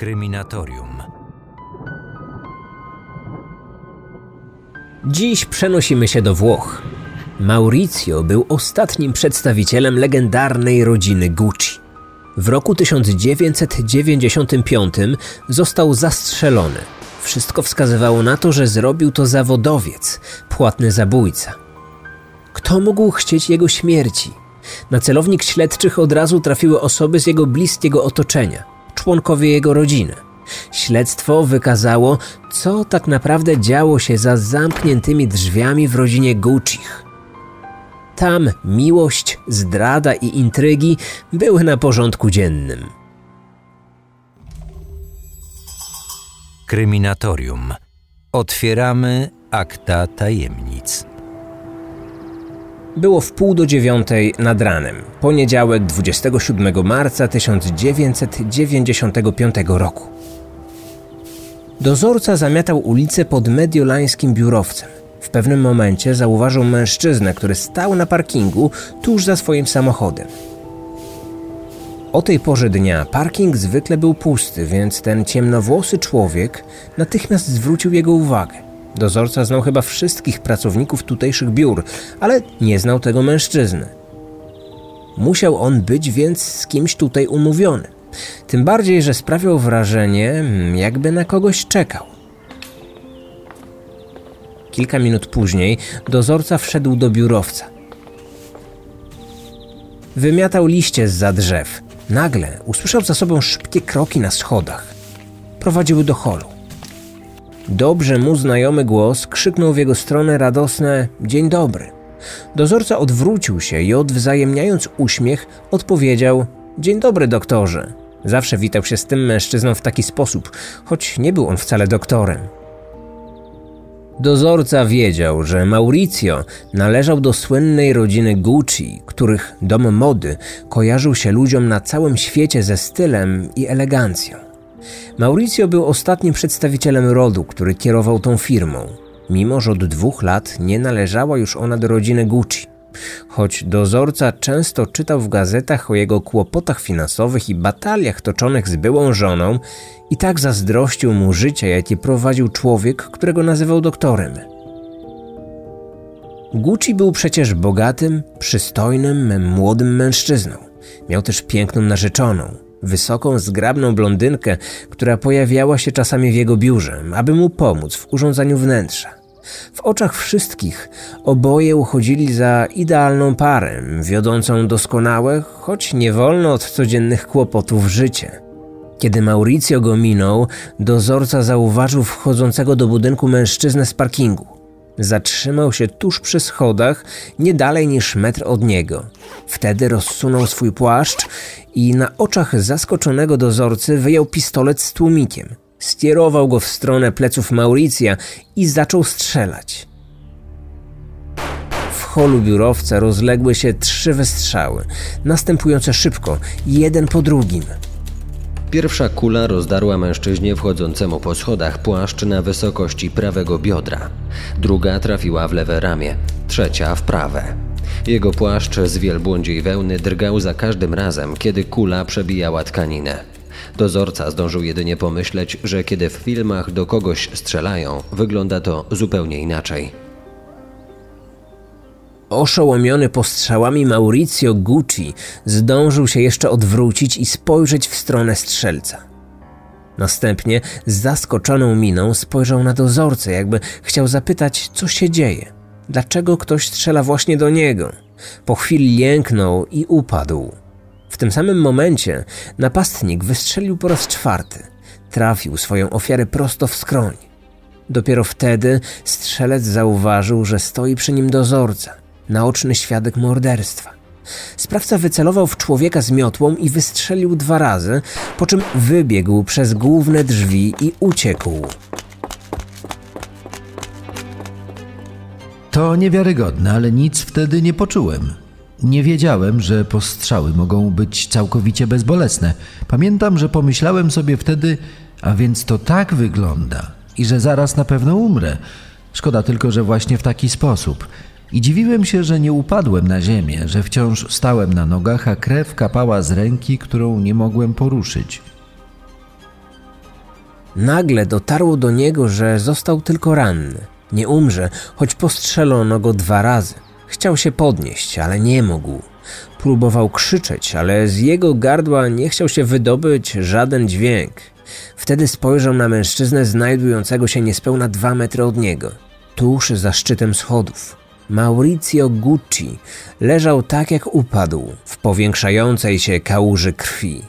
Kryminatorium. Dziś przenosimy się do Włoch. Maurizio był ostatnim przedstawicielem legendarnej rodziny Gucci. W roku 1995 został zastrzelony. Wszystko wskazywało na to, że zrobił to zawodowiec, płatny zabójca. Kto mógł chcieć jego śmierci? Na celownik śledczych od razu trafiły osoby z jego bliskiego otoczenia, członkowie jego rodziny. Śledztwo wykazało, co tak naprawdę działo się za zamkniętymi drzwiami w rodzinie Guccich. Tam miłość, zdrada i intrygi były na porządku dziennym. Kryminatorium. Otwieramy akta tajemnic. Było w pół do dziewiątej nad ranem, poniedziałek 27 marca 1995 roku. Dozorca zamiatał ulicę pod mediolańskim biurowcem. W pewnym momencie zauważył mężczyznę, który stał na parkingu tuż za swoim samochodem. O tej porze dnia parking zwykle był pusty, więc ten ciemnowłosy człowiek natychmiast zwrócił jego uwagę. Dozorca znał chyba wszystkich pracowników tutejszych biur, ale nie znał tego mężczyzny. Musiał on być więc z kimś tutaj umówiony. Tym bardziej, że sprawiał wrażenie, mm, jakby na kogoś czekał. Kilka minut później dozorca wszedł do biurowca. Wymiatał liście z za drzew. Nagle usłyszał za sobą szybkie kroki na schodach. Prowadziły do holu. Dobrze mu znajomy głos krzyknął w jego stronę radosne Dzień dobry. Dozorca odwrócił się i odwzajemniając uśmiech odpowiedział Dzień dobry doktorze. Zawsze witał się z tym mężczyzną w taki sposób, choć nie był on wcale doktorem. Dozorca wiedział, że Mauricio należał do słynnej rodziny Gucci, których dom mody kojarzył się ludziom na całym świecie ze stylem i elegancją. Mauricio był ostatnim przedstawicielem rodu, który kierował tą firmą, mimo że od dwóch lat nie należała już ona do rodziny Gucci. Choć dozorca często czytał w gazetach o jego kłopotach finansowych i bataliach toczonych z byłą żoną, i tak zazdrościł mu życia, jakie prowadził człowiek, którego nazywał doktorem. Gucci był przecież bogatym, przystojnym, młodym mężczyzną. Miał też piękną narzeczoną, wysoką, zgrabną blondynkę, która pojawiała się czasami w jego biurze, aby mu pomóc w urządzaniu wnętrza. W oczach wszystkich oboje uchodzili za idealną parę, wiodącą doskonałe, choć nie wolno od codziennych kłopotów życie. Kiedy Mauricio go minął, dozorca zauważył wchodzącego do budynku mężczyznę z parkingu. Zatrzymał się tuż przy schodach, nie dalej niż metr od niego. Wtedy rozsunął swój płaszcz i na oczach zaskoczonego dozorcy wyjął pistolet z tłumikiem. Skierował go w stronę pleców Mauricja i zaczął strzelać. W holu biurowca rozległy się trzy wystrzały, następujące szybko, jeden po drugim. Pierwsza kula rozdarła mężczyźnie wchodzącemu po schodach płaszcz na wysokości prawego biodra. Druga trafiła w lewe ramię, trzecia w prawe. Jego płaszcz z wielbłądziej wełny drgał za każdym razem, kiedy kula przebijała tkaninę. Dozorca zdążył jedynie pomyśleć, że kiedy w filmach do kogoś strzelają, wygląda to zupełnie inaczej. Oszołomiony postrzałami Mauricio Gucci zdążył się jeszcze odwrócić i spojrzeć w stronę strzelca. Następnie z zaskoczoną miną spojrzał na dozorcę, jakby chciał zapytać, co się dzieje. Dlaczego ktoś strzela właśnie do niego? Po chwili jęknął i upadł. W tym samym momencie napastnik wystrzelił po raz czwarty. Trafił swoją ofiarę prosto w skroń. Dopiero wtedy strzelec zauważył, że stoi przy nim dozorca, naoczny świadek morderstwa. Sprawca wycelował w człowieka z miotłą i wystrzelił dwa razy, po czym wybiegł przez główne drzwi i uciekł. To niewiarygodne, ale nic wtedy nie poczułem. Nie wiedziałem, że postrzały mogą być całkowicie bezbolesne. Pamiętam, że pomyślałem sobie wtedy, a więc to tak wygląda i że zaraz na pewno umrę. Szkoda tylko, że właśnie w taki sposób. I dziwiłem się, że nie upadłem na ziemię, że wciąż stałem na nogach, a krew kapała z ręki, którą nie mogłem poruszyć. Nagle dotarło do niego, że został tylko ranny. Nie umrze, choć postrzelono go dwa razy. Chciał się podnieść, ale nie mógł. Próbował krzyczeć, ale z jego gardła nie chciał się wydobyć żaden dźwięk. Wtedy spojrzał na mężczyznę znajdującego się niespełna dwa metry od niego, tuż za szczytem schodów. Maurizio Gucci leżał tak jak upadł, w powiększającej się kałuży krwi.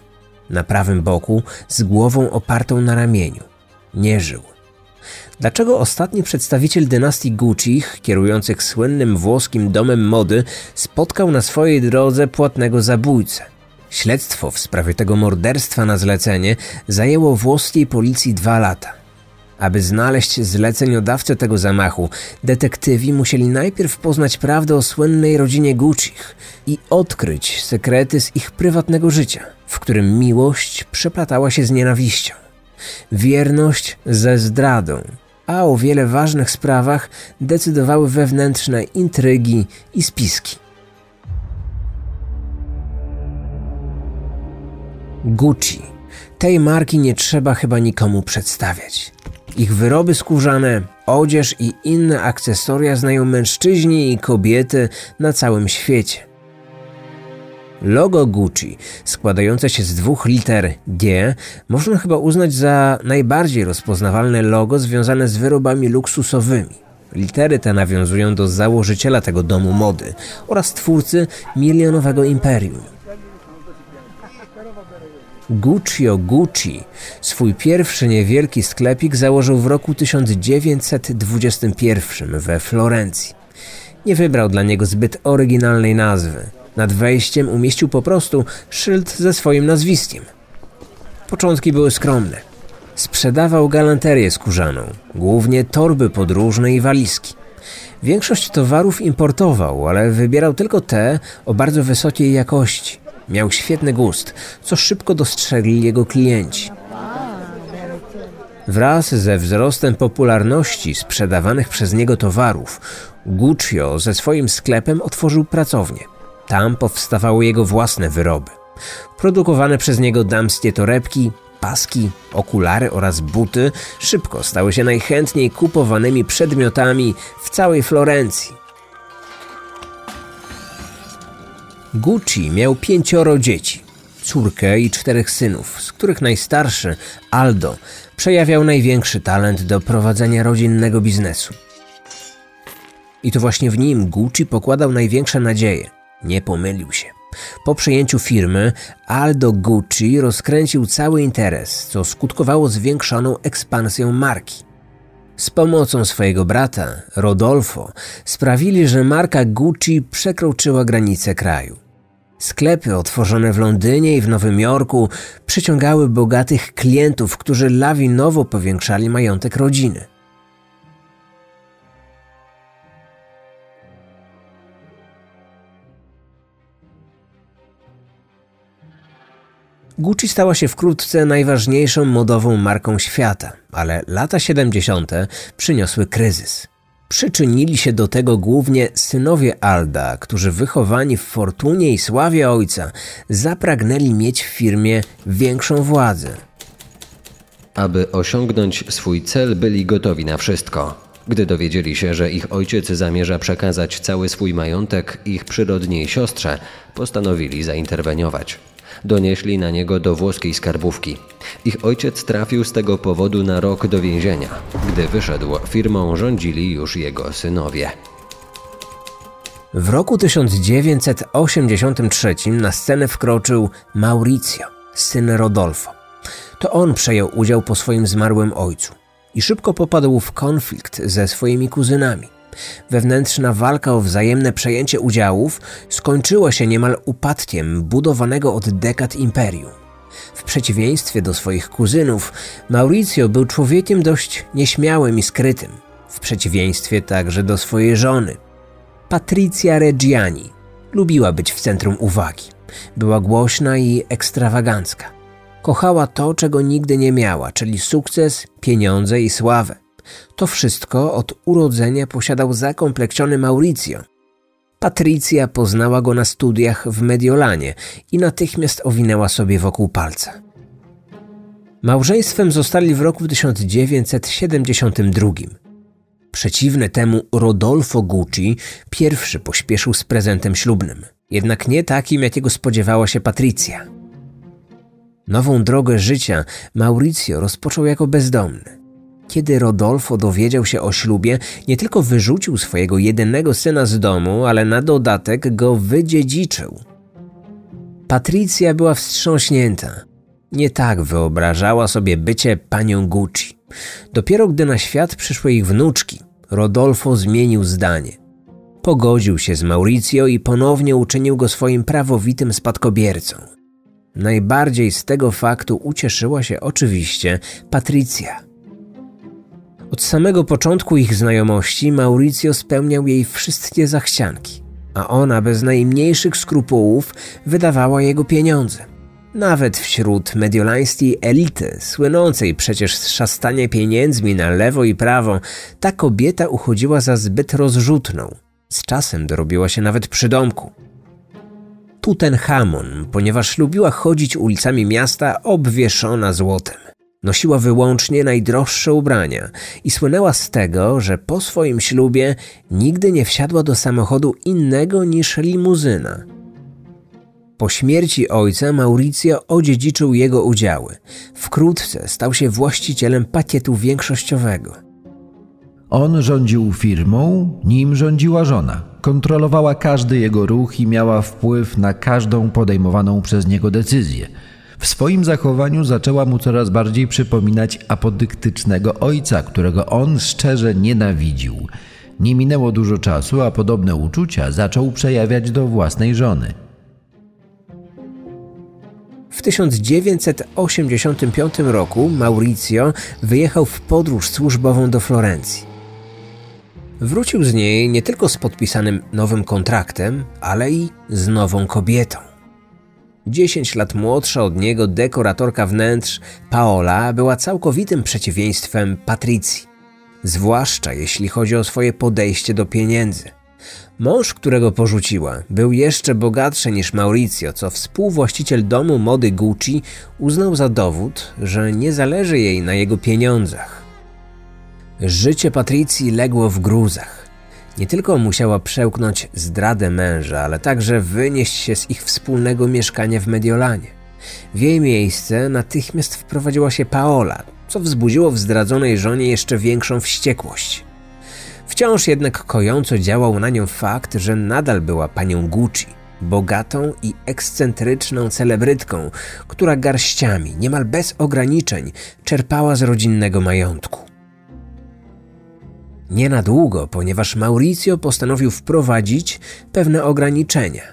Na prawym boku, z głową opartą na ramieniu. Nie żył. Dlaczego ostatni przedstawiciel dynastii Gucci, kierujących słynnym włoskim domem mody, spotkał na swojej drodze płatnego zabójcę? Śledztwo w sprawie tego morderstwa na zlecenie zajęło włoskiej policji dwa lata. Aby znaleźć zleceniodawcę tego zamachu, detektywi musieli najpierw poznać prawdę o słynnej rodzinie Guccich i odkryć sekrety z ich prywatnego życia, w którym miłość przeplatała się z nienawiścią, wierność ze zdradą, a o wiele ważnych sprawach decydowały wewnętrzne intrygi i spiski. Gucci. Tej marki nie trzeba chyba nikomu przedstawiać. Ich wyroby skórzane, odzież i inne akcesoria znają mężczyźni i kobiety na całym świecie. Logo Gucci, składające się z dwóch liter G, można chyba uznać za najbardziej rozpoznawalne logo związane z wyrobami luksusowymi. Litery te nawiązują do założyciela tego domu mody oraz twórcy milionowego imperium. Guccio Gucci swój pierwszy niewielki sklepik założył w roku 1921 we Florencji. Nie wybrał dla niego zbyt oryginalnej nazwy. Nad wejściem umieścił po prostu szyld ze swoim nazwiskiem. Początki były skromne. Sprzedawał galanterię skórzaną, głównie torby podróżne i walizki. Większość towarów importował, ale wybierał tylko te o bardzo wysokiej jakości. Miał świetny gust, co szybko dostrzegli jego klienci. Wraz ze wzrostem popularności sprzedawanych przez niego towarów, Guccio ze swoim sklepem otworzył pracownię. Tam powstawały jego własne wyroby. Produkowane przez niego damskie torebki, paski, okulary oraz buty szybko stały się najchętniej kupowanymi przedmiotami w całej Florencji. Gucci miał pięcioro dzieci, córkę i czterech synów, z których najstarszy, Aldo, przejawiał największy talent do prowadzenia rodzinnego biznesu. I to właśnie w nim Gucci pokładał największe nadzieje. Nie pomylił się. Po przejęciu firmy Aldo Gucci rozkręcił cały interes, co skutkowało zwiększoną ekspansją marki. Z pomocą swojego brata, Rodolfo, sprawili, że marka Gucci przekroczyła granice kraju. Sklepy otworzone w Londynie i w Nowym Jorku przyciągały bogatych klientów, którzy lawinowo powiększali majątek rodziny. Gucci stała się wkrótce najważniejszą modową marką świata, ale lata 70. przyniosły kryzys. Przyczynili się do tego głównie synowie Alda, którzy wychowani w fortunie i sławie ojca zapragnęli mieć w firmie większą władzę. Aby osiągnąć swój cel, byli gotowi na wszystko. Gdy dowiedzieli się, że ich ojciec zamierza przekazać cały swój majątek ich przyrodniej siostrze, postanowili zainterweniować donieśli na niego do włoskiej skarbówki. Ich ojciec trafił z tego powodu na rok do więzienia. Gdy wyszedł, firmą rządzili już jego synowie. W roku 1983 na scenę wkroczył Maurizio, syn Rodolfo. To on przejął udział po swoim zmarłym ojcu i szybko popadł w konflikt ze swoimi kuzynami. Wewnętrzna walka o wzajemne przejęcie udziałów skończyła się niemal upadkiem budowanego od dekad imperium. W przeciwieństwie do swoich kuzynów, Mauricio był człowiekiem dość nieśmiałym i skrytym. W przeciwieństwie także do swojej żony. Patricia Reggiani lubiła być w centrum uwagi. Była głośna i ekstrawagancka. Kochała to, czego nigdy nie miała, czyli sukces, pieniądze i sławę. To wszystko od urodzenia posiadał zakompleksiony Mauricio. Patrycja poznała go na studiach w Mediolanie i natychmiast owinęła sobie wokół palca. Małżeństwem zostali w roku 1972. Przeciwny temu Rodolfo Gucci pierwszy pośpieszył z prezentem ślubnym, jednak nie takim, jakiego spodziewała się Patricia. Nową drogę życia Mauricio rozpoczął jako bezdomny. Kiedy Rodolfo dowiedział się o ślubie, nie tylko wyrzucił swojego jedynego syna z domu, ale na dodatek go wydziedziczył. Patricja była wstrząśnięta. Nie tak wyobrażała sobie bycie panią Gucci. Dopiero gdy na świat przyszły ich wnuczki, Rodolfo zmienił zdanie. Pogodził się z Mauricio i ponownie uczynił go swoim prawowitym spadkobiercą. Najbardziej z tego faktu ucieszyła się oczywiście Patricja. Od samego początku ich znajomości Mauricio spełniał jej wszystkie zachcianki, a ona bez najmniejszych skrupułów wydawała jego pieniądze. Nawet wśród mediolańskiej elity, słynącej przecież z szastania pieniędzmi na lewo i prawo, ta kobieta uchodziła za zbyt rozrzutną. Z czasem dorobiła się nawet przydomku. Tutenhamon, ponieważ lubiła chodzić ulicami miasta obwieszona złotem. Nosiła wyłącznie najdroższe ubrania i słynęła z tego, że po swoim ślubie nigdy nie wsiadła do samochodu innego niż limuzyna. Po śmierci ojca Mauricio odziedziczył jego udziały. Wkrótce stał się właścicielem pakietu większościowego. On rządził firmą, nim rządziła żona. Kontrolowała każdy jego ruch i miała wpływ na każdą podejmowaną przez niego decyzję. W swoim zachowaniu zaczęła mu coraz bardziej przypominać apodyktycznego ojca, którego on szczerze nienawidził. Nie minęło dużo czasu, a podobne uczucia zaczął przejawiać do własnej żony. W 1985 roku Mauricio wyjechał w podróż służbową do Florencji. Wrócił z niej nie tylko z podpisanym nowym kontraktem, ale i z nową kobietą. Dziesięć lat młodsza od niego dekoratorka wnętrz Paola była całkowitym przeciwieństwem Patrycji, zwłaszcza jeśli chodzi o swoje podejście do pieniędzy. Mąż, którego porzuciła, był jeszcze bogatszy niż Mauricio, co współwłaściciel domu mody Gucci uznał za dowód, że nie zależy jej na jego pieniądzach. Życie Patrycji legło w gruzach. Nie tylko musiała przełknąć zdradę męża, ale także wynieść się z ich wspólnego mieszkania w Mediolanie. W jej miejsce natychmiast wprowadziła się Paola, co wzbudziło w zdradzonej żonie jeszcze większą wściekłość. Wciąż jednak kojąco działał na nią fakt, że nadal była panią Gucci, bogatą i ekscentryczną celebrytką, która garściami, niemal bez ograniczeń, czerpała z rodzinnego majątku. Nie na długo, ponieważ Mauricio postanowił wprowadzić pewne ograniczenia.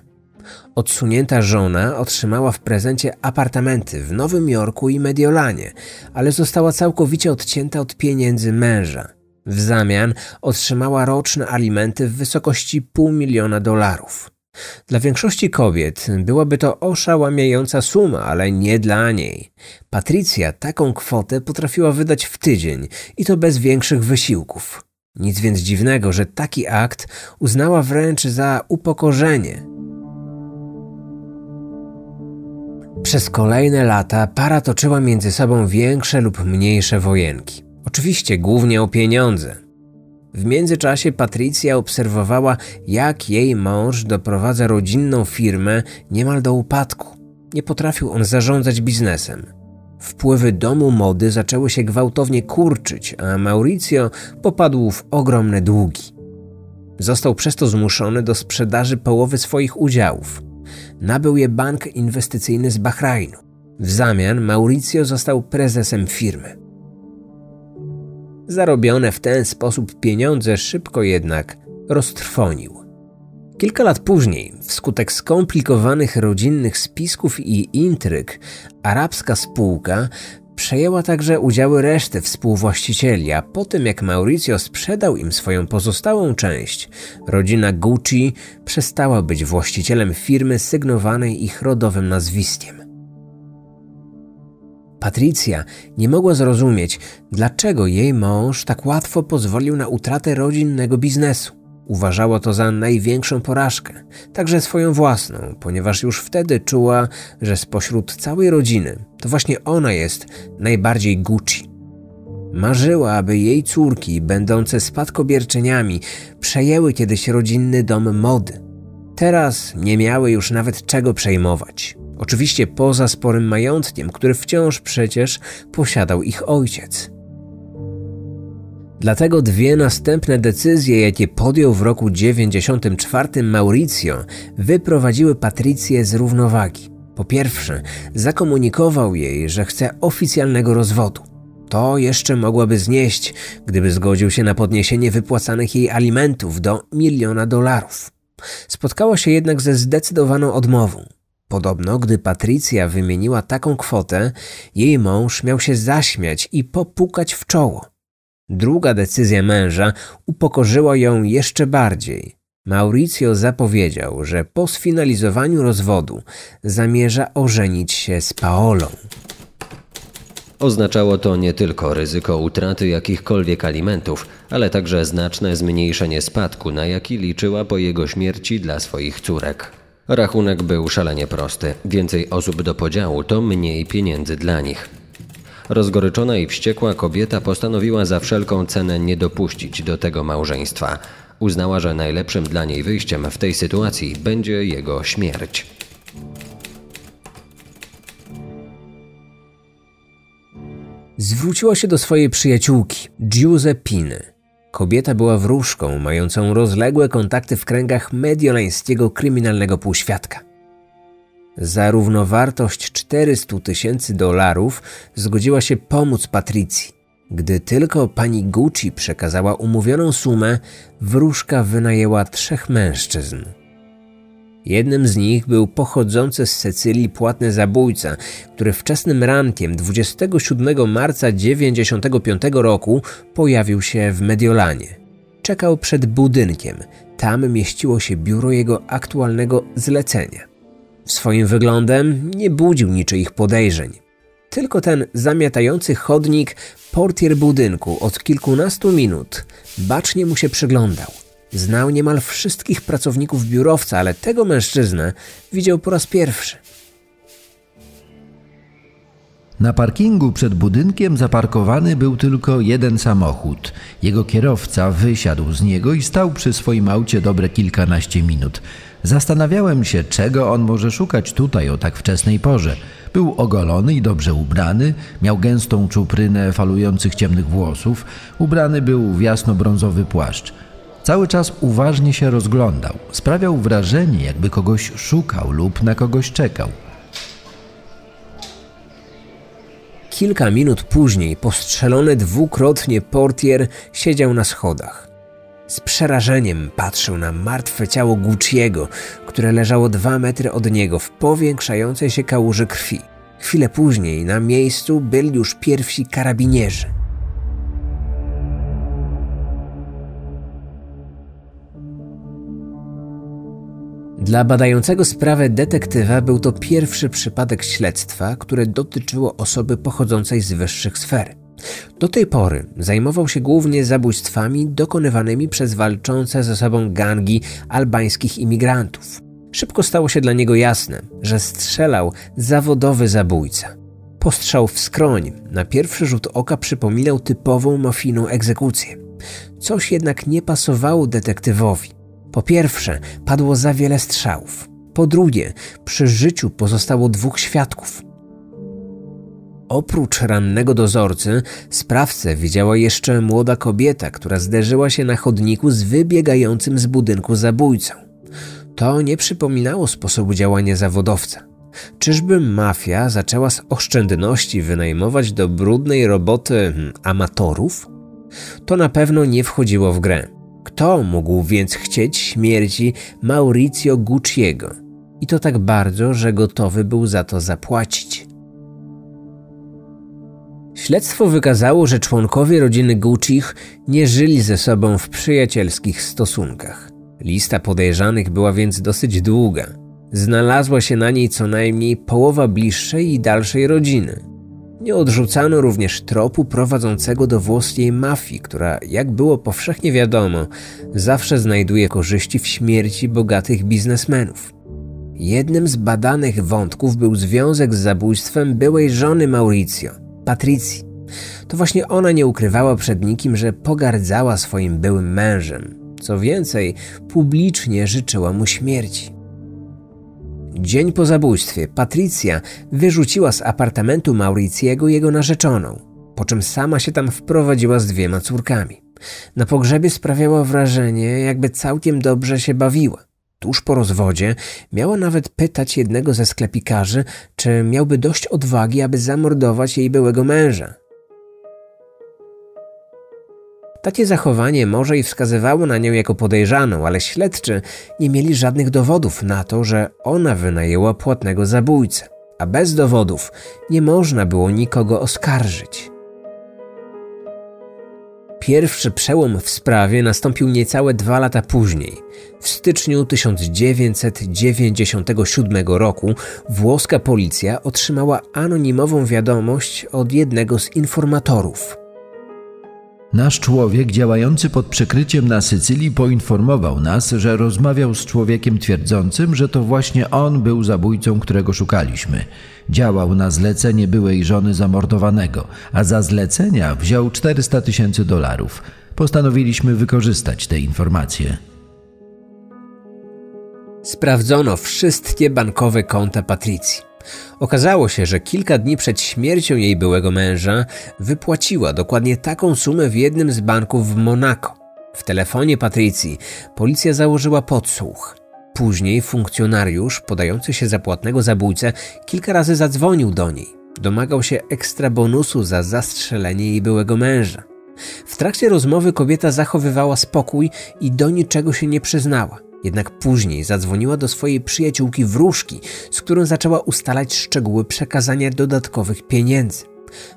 Odsunięta żona otrzymała w prezencie apartamenty w Nowym Jorku i Mediolanie, ale została całkowicie odcięta od pieniędzy męża – w zamian otrzymała roczne alimenty w wysokości pół miliona dolarów. Dla większości kobiet byłaby to oszałamiająca suma, ale nie dla niej. Patrycja taką kwotę potrafiła wydać w tydzień i to bez większych wysiłków. Nic więc dziwnego, że taki akt uznała wręcz za upokorzenie. Przez kolejne lata para toczyła między sobą większe lub mniejsze wojenki. Oczywiście głównie o pieniądze. W międzyczasie Patrycja obserwowała, jak jej mąż doprowadza rodzinną firmę niemal do upadku. Nie potrafił on zarządzać biznesem. Wpływy domu mody zaczęły się gwałtownie kurczyć, a Mauricio popadł w ogromne długi. Został przez to zmuszony do sprzedaży połowy swoich udziałów. Nabył je bank inwestycyjny z Bahrajnu. W zamian Mauricio został prezesem firmy. Zarobione w ten sposób pieniądze szybko jednak roztrwonił. Kilka lat później, wskutek skomplikowanych rodzinnych spisków i intryg, arabska spółka przejęła także udziały reszty współwłaścicieli, a po tym jak Mauricio sprzedał im swoją pozostałą część, rodzina Gucci przestała być właścicielem firmy sygnowanej ich rodowym nazwiskiem. Patrycja nie mogła zrozumieć, dlaczego jej mąż tak łatwo pozwolił na utratę rodzinnego biznesu. Uważała to za największą porażkę, także swoją własną, ponieważ już wtedy czuła, że spośród całej rodziny to właśnie ona jest najbardziej Gucci. Marzyła, aby jej córki, będące spadkobierczyniami, przejęły kiedyś rodzinny dom mody. Teraz nie miały już nawet czego przejmować. Oczywiście poza sporym majątkiem, który wciąż przecież posiadał ich ojciec. Dlatego dwie następne decyzje, jakie podjął w roku 94 Mauricio, wyprowadziły Patrycję z równowagi. Po pierwsze, zakomunikował jej, że chce oficjalnego rozwodu. To jeszcze mogłaby znieść, gdyby zgodził się na podniesienie wypłacanych jej alimentów do miliona dolarów. Spotkała się jednak ze zdecydowaną odmową. Podobno, gdy Patrycja wymieniła taką kwotę, jej mąż miał się zaśmiać i popukać w czoło. Druga decyzja męża upokorzyła ją jeszcze bardziej. Mauricio zapowiedział, że po sfinalizowaniu rozwodu zamierza ożenić się z Paolą. Oznaczało to nie tylko ryzyko utraty jakichkolwiek alimentów, ale także znaczne zmniejszenie spadku, na jaki liczyła po jego śmierci dla swoich córek. Rachunek był szalenie prosty. Więcej osób do podziału to mniej pieniędzy dla nich. Rozgoryczona i wściekła kobieta postanowiła za wszelką cenę nie dopuścić do tego małżeństwa. Uznała, że najlepszym dla niej wyjściem w tej sytuacji będzie jego śmierć. Zwróciła się do swojej przyjaciółki, Giuseppiny. Kobieta była wróżką, mającą rozległe kontakty w kręgach mediolańskiego kryminalnego półświadka. Za równowartość 400 tysięcy dolarów zgodziła się pomóc Patrycji. Gdy tylko pani Gucci przekazała umówioną sumę, wróżka wynajęła trzech mężczyzn. Jednym z nich był pochodzący z Sycylii płatny zabójca, który wczesnym rankiem 27 marca 1995 roku pojawił się w Mediolanie. Czekał przed budynkiem, tam mieściło się biuro jego aktualnego zlecenia. Swoim wyglądem nie budził niczyich podejrzeń. Tylko ten zamiatający chodnik, portier budynku od kilkunastu minut bacznie mu się przyglądał. Znał niemal wszystkich pracowników biurowca, ale tego mężczyznę widział po raz pierwszy. Na parkingu przed budynkiem zaparkowany był tylko jeden samochód. Jego kierowca wysiadł z niego i stał przy swoim aucie dobre kilkanaście minut. Zastanawiałem się, czego on może szukać tutaj o tak wczesnej porze. Był ogolony i dobrze ubrany, miał gęstą czuprynę falujących ciemnych włosów, ubrany był w jasno-brązowy płaszcz. Cały czas uważnie się rozglądał. Sprawiał wrażenie, jakby kogoś szukał lub na kogoś czekał. Kilka minut później postrzelony dwukrotnie portier siedział na schodach. Z przerażeniem patrzył na martwe ciało Gucciego, które leżało dwa metry od niego w powiększającej się kałuży krwi. Chwilę później na miejscu byli już pierwsi karabinierzy. Dla badającego sprawę detektywa był to pierwszy przypadek śledztwa, które dotyczyło osoby pochodzącej z wyższych sfer. Do tej pory zajmował się głównie zabójstwami dokonywanymi przez walczące ze sobą gangi albańskich imigrantów. Szybko stało się dla niego jasne, że strzelał zawodowy zabójca. Postrzał w skroń na pierwszy rzut oka przypominał typową mafijną egzekucję. Coś jednak nie pasowało detektywowi. Po pierwsze, padło za wiele strzałów. Po drugie, przy życiu pozostało dwóch świadków. Oprócz rannego dozorcy, sprawcę widziała jeszcze młoda kobieta, która zderzyła się na chodniku z wybiegającym z budynku zabójcą. To nie przypominało sposobu działania zawodowca. Czyżby mafia zaczęła z oszczędności wynajmować do brudnej roboty hmm, amatorów? To na pewno nie wchodziło w grę. Kto mógł więc chcieć śmierci Mauricio Gucciego? I to tak bardzo, że gotowy był za to zapłacić. Śledztwo wykazało, że członkowie rodziny Guccich nie żyli ze sobą w przyjacielskich stosunkach. Lista podejrzanych była więc dosyć długa. Znalazła się na niej co najmniej połowa bliższej i dalszej rodziny. Nie odrzucano również tropu prowadzącego do włoskiej mafii, która, jak było powszechnie wiadomo, zawsze znajduje korzyści w śmierci bogatych biznesmenów. Jednym z badanych wątków był związek z zabójstwem byłej żony Mauricio, Patricji. To właśnie ona nie ukrywała przed nikim, że pogardzała swoim byłym mężem. Co więcej, publicznie życzyła mu śmierci. Dzień po zabójstwie Patricja wyrzuciła z apartamentu Mauriciego jego narzeczoną, po czym sama się tam wprowadziła z dwiema córkami. Na pogrzebie sprawiała wrażenie, jakby całkiem dobrze się bawiła. Tuż po rozwodzie miała nawet pytać jednego ze sklepikarzy, czy miałby dość odwagi, aby zamordować jej byłego męża. Takie zachowanie może i wskazywało na nią jako podejrzaną, ale śledczy nie mieli żadnych dowodów na to, że ona wynajęła płatnego zabójcę, a bez dowodów nie można było nikogo oskarżyć. Pierwszy przełom w sprawie nastąpił niecałe dwa lata później. W styczniu 1997 roku włoska policja otrzymała anonimową wiadomość od jednego z informatorów. Nasz człowiek działający pod przykryciem na Sycylii poinformował nas, że rozmawiał z człowiekiem twierdzącym, że to właśnie on był zabójcą, którego szukaliśmy. Działał na zlecenie byłej żony zamordowanego, a za zlecenia wziął 400 tysięcy dolarów. Postanowiliśmy wykorzystać te informacje. Sprawdzono wszystkie bankowe konta Patrycji. Okazało się, że kilka dni przed śmiercią jej byłego męża wypłaciła dokładnie taką sumę w jednym z banków w Monako. W telefonie Patrycji policja założyła podsłuch. Później funkcjonariusz podający się za płatnego zabójcę kilka razy zadzwonił do niej. Domagał się ekstra bonusu za zastrzelenie jej byłego męża. W trakcie rozmowy kobieta zachowywała spokój i do niczego się nie przyznała. Jednak później zadzwoniła do swojej przyjaciółki wróżki, z którą zaczęła ustalać szczegóły przekazania dodatkowych pieniędzy.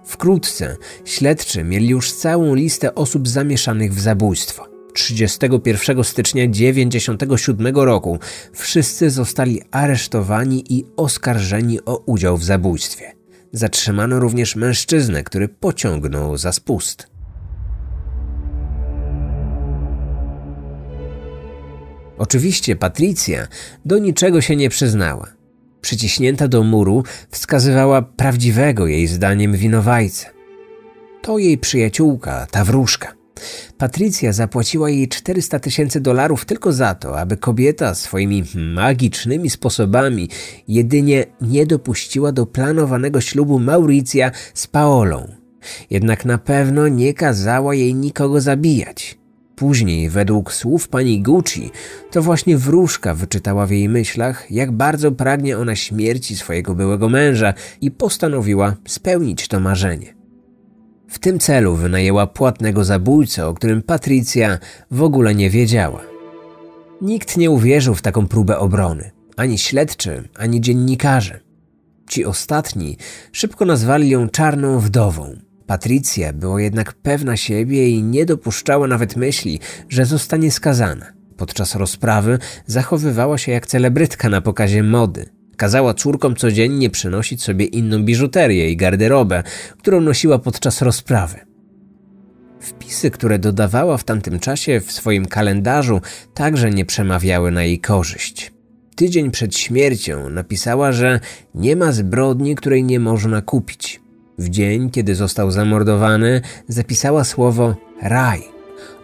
Wkrótce śledczy mieli już całą listę osób zamieszanych w zabójstwo. 31 stycznia 1997 roku wszyscy zostali aresztowani i oskarżeni o udział w zabójstwie. Zatrzymano również mężczyznę, który pociągnął za spust. Oczywiście Patricja do niczego się nie przyznała. Przyciśnięta do muru wskazywała prawdziwego jej zdaniem winowajcę. To jej przyjaciółka, ta wróżka. Patrycja zapłaciła jej 400 tysięcy dolarów tylko za to, aby kobieta swoimi magicznymi sposobami jedynie nie dopuściła do planowanego ślubu Mauricja z Paolą. Jednak na pewno nie kazała jej nikogo zabijać. Później, według słów pani Gucci, to właśnie wróżka wyczytała w jej myślach, jak bardzo pragnie ona śmierci swojego byłego męża i postanowiła spełnić to marzenie. W tym celu wynajęła płatnego zabójcę, o którym Patrycja w ogóle nie wiedziała. Nikt nie uwierzył w taką próbę obrony, ani śledczy, ani dziennikarze. Ci ostatni szybko nazwali ją czarną wdową. Patrycja była jednak pewna siebie i nie dopuszczała nawet myśli, że zostanie skazana. Podczas rozprawy zachowywała się jak celebrytka na pokazie mody. Kazała córkom codziennie przynosić sobie inną biżuterię i garderobę, którą nosiła podczas rozprawy. Wpisy, które dodawała w tamtym czasie w swoim kalendarzu, także nie przemawiały na jej korzyść. Tydzień przed śmiercią napisała, że nie ma zbrodni, której nie można kupić. W dzień, kiedy został zamordowany, zapisała słowo raj.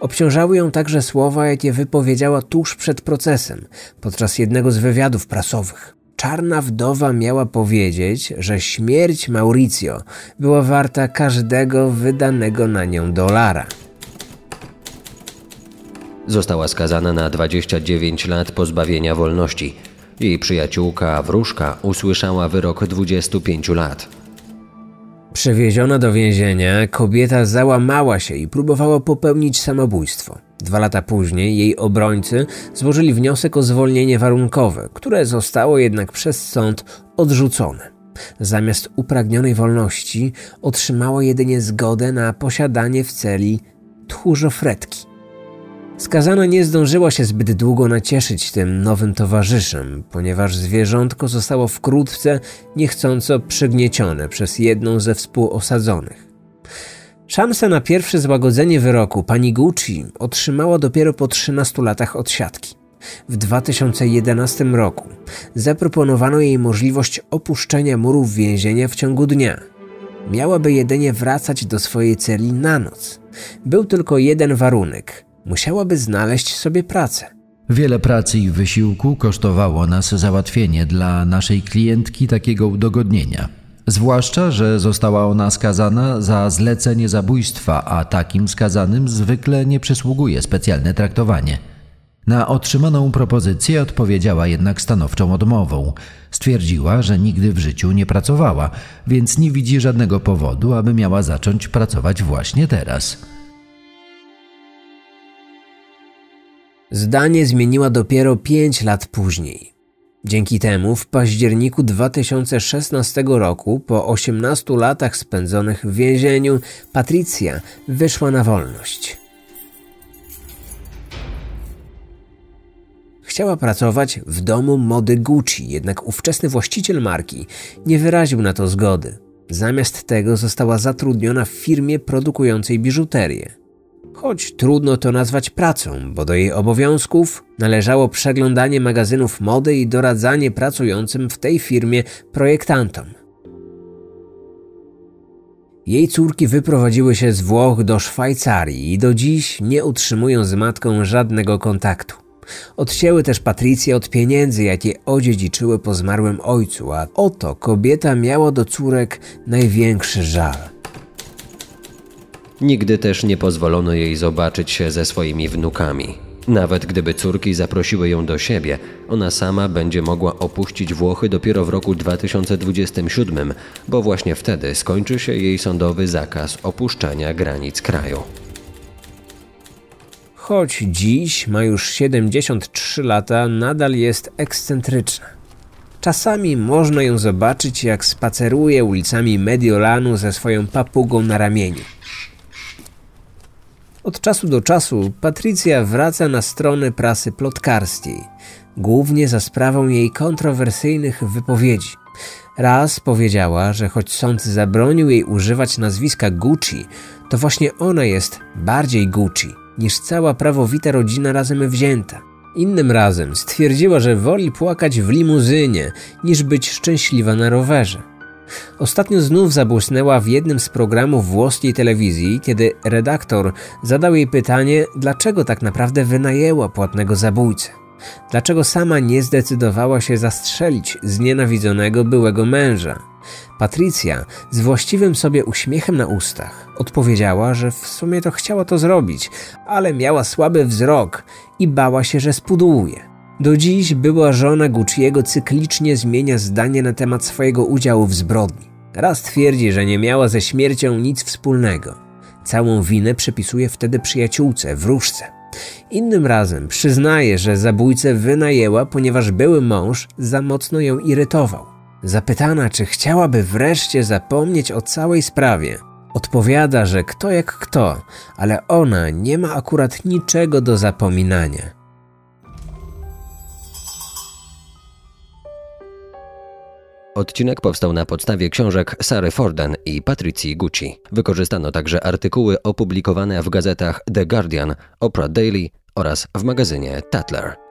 Obciążały ją także słowa, jakie wypowiedziała tuż przed procesem, podczas jednego z wywiadów prasowych. Czarna wdowa miała powiedzieć, że śmierć Mauricio była warta każdego wydanego na nią dolara. Została skazana na 29 lat pozbawienia wolności. Jej przyjaciółka, wróżka, usłyszała wyrok 25 lat. Przewieziona do więzienia, kobieta załamała się i próbowała popełnić samobójstwo. Dwa lata później jej obrońcy złożyli wniosek o zwolnienie warunkowe, które zostało jednak przez sąd odrzucone. Zamiast upragnionej wolności otrzymała jedynie zgodę na posiadanie w celi tchórzofretki. Skazana nie zdążyła się zbyt długo nacieszyć tym nowym towarzyszem, ponieważ zwierzątko zostało wkrótce niechcąco przygniecione przez jedną ze współosadzonych. Szansę na pierwsze złagodzenie wyroku pani Gucci otrzymała dopiero po 13 latach odsiadki. W 2011 roku zaproponowano jej możliwość opuszczenia murów więzienia w ciągu dnia. Miałaby jedynie wracać do swojej celi na noc. Był tylko jeden warunek: musiałaby znaleźć sobie pracę. Wiele pracy i wysiłku kosztowało nas załatwienie dla naszej klientki takiego udogodnienia. Zwłaszcza, że została ona skazana za zlecenie zabójstwa, a takim skazanym zwykle nie przysługuje specjalne traktowanie. Na otrzymaną propozycję odpowiedziała jednak stanowczą odmową. Stwierdziła, że nigdy w życiu nie pracowała, więc nie widzi żadnego powodu, aby miała zacząć pracować właśnie teraz. Zdanie zmieniła dopiero pięć lat później. Dzięki temu w październiku 2016 roku, po 18 latach spędzonych w więzieniu, Patricia wyszła na wolność. Chciała pracować w domu mody Gucci, jednak ówczesny właściciel marki nie wyraził na to zgody. Zamiast tego została zatrudniona w firmie produkującej biżuterię. Choć trudno to nazwać pracą, bo do jej obowiązków należało przeglądanie magazynów mody i doradzanie pracującym w tej firmie projektantom. Jej córki wyprowadziły się z Włoch do Szwajcarii i do dziś nie utrzymują z matką żadnego kontaktu. Odcięły też Patrycję od pieniędzy, jakie odziedziczyły po zmarłym ojcu, a oto kobieta miała do córek największy żal. Nigdy też nie pozwolono jej zobaczyć się ze swoimi wnukami. Nawet gdyby córki zaprosiły ją do siebie, ona sama będzie mogła opuścić Włochy dopiero w roku 2027, bo właśnie wtedy skończy się jej sądowy zakaz opuszczania granic kraju. Choć dziś ma już 73 lata, nadal jest ekscentryczna. Czasami można ją zobaczyć, jak spaceruje ulicami Mediolanu ze swoją papugą na ramieniu. Od czasu do czasu Patrycja wraca na strony prasy plotkarskiej, głównie za sprawą jej kontrowersyjnych wypowiedzi. Raz powiedziała, że choć sąd zabronił jej używać nazwiska Gucci, to właśnie ona jest bardziej Gucci niż cała prawowita rodzina razem wzięta. Innym razem stwierdziła, że woli płakać w limuzynie niż być szczęśliwa na rowerze. Ostatnio znów zabłysnęła w jednym z programów włoskiej telewizji, kiedy redaktor zadał jej pytanie, dlaczego tak naprawdę wynajęła płatnego zabójcę. Dlaczego sama nie zdecydowała się zastrzelić znienawidzonego byłego męża? Patrycja z właściwym sobie uśmiechem na ustach odpowiedziała, że w sumie to chciała to zrobić, ale miała słaby wzrok i bała się, że spudłuje. Do dziś była żona Gucci'ego cyklicznie zmienia zdanie na temat swojego udziału w zbrodni. Raz twierdzi, że nie miała ze śmiercią nic wspólnego. Całą winę przypisuje wtedy przyjaciółce, wróżce. Innym razem przyznaje, że zabójcę wynajęła, ponieważ były mąż za mocno ją irytował. Zapytana, czy chciałaby wreszcie zapomnieć o całej sprawie, odpowiada, że kto jak kto, ale ona nie ma akurat niczego do zapominania. Odcinek powstał na podstawie książek Sary Forden i Patricji Gucci. Wykorzystano także artykuły opublikowane w gazetach The Guardian, Oprah Daily oraz w magazynie Tatler.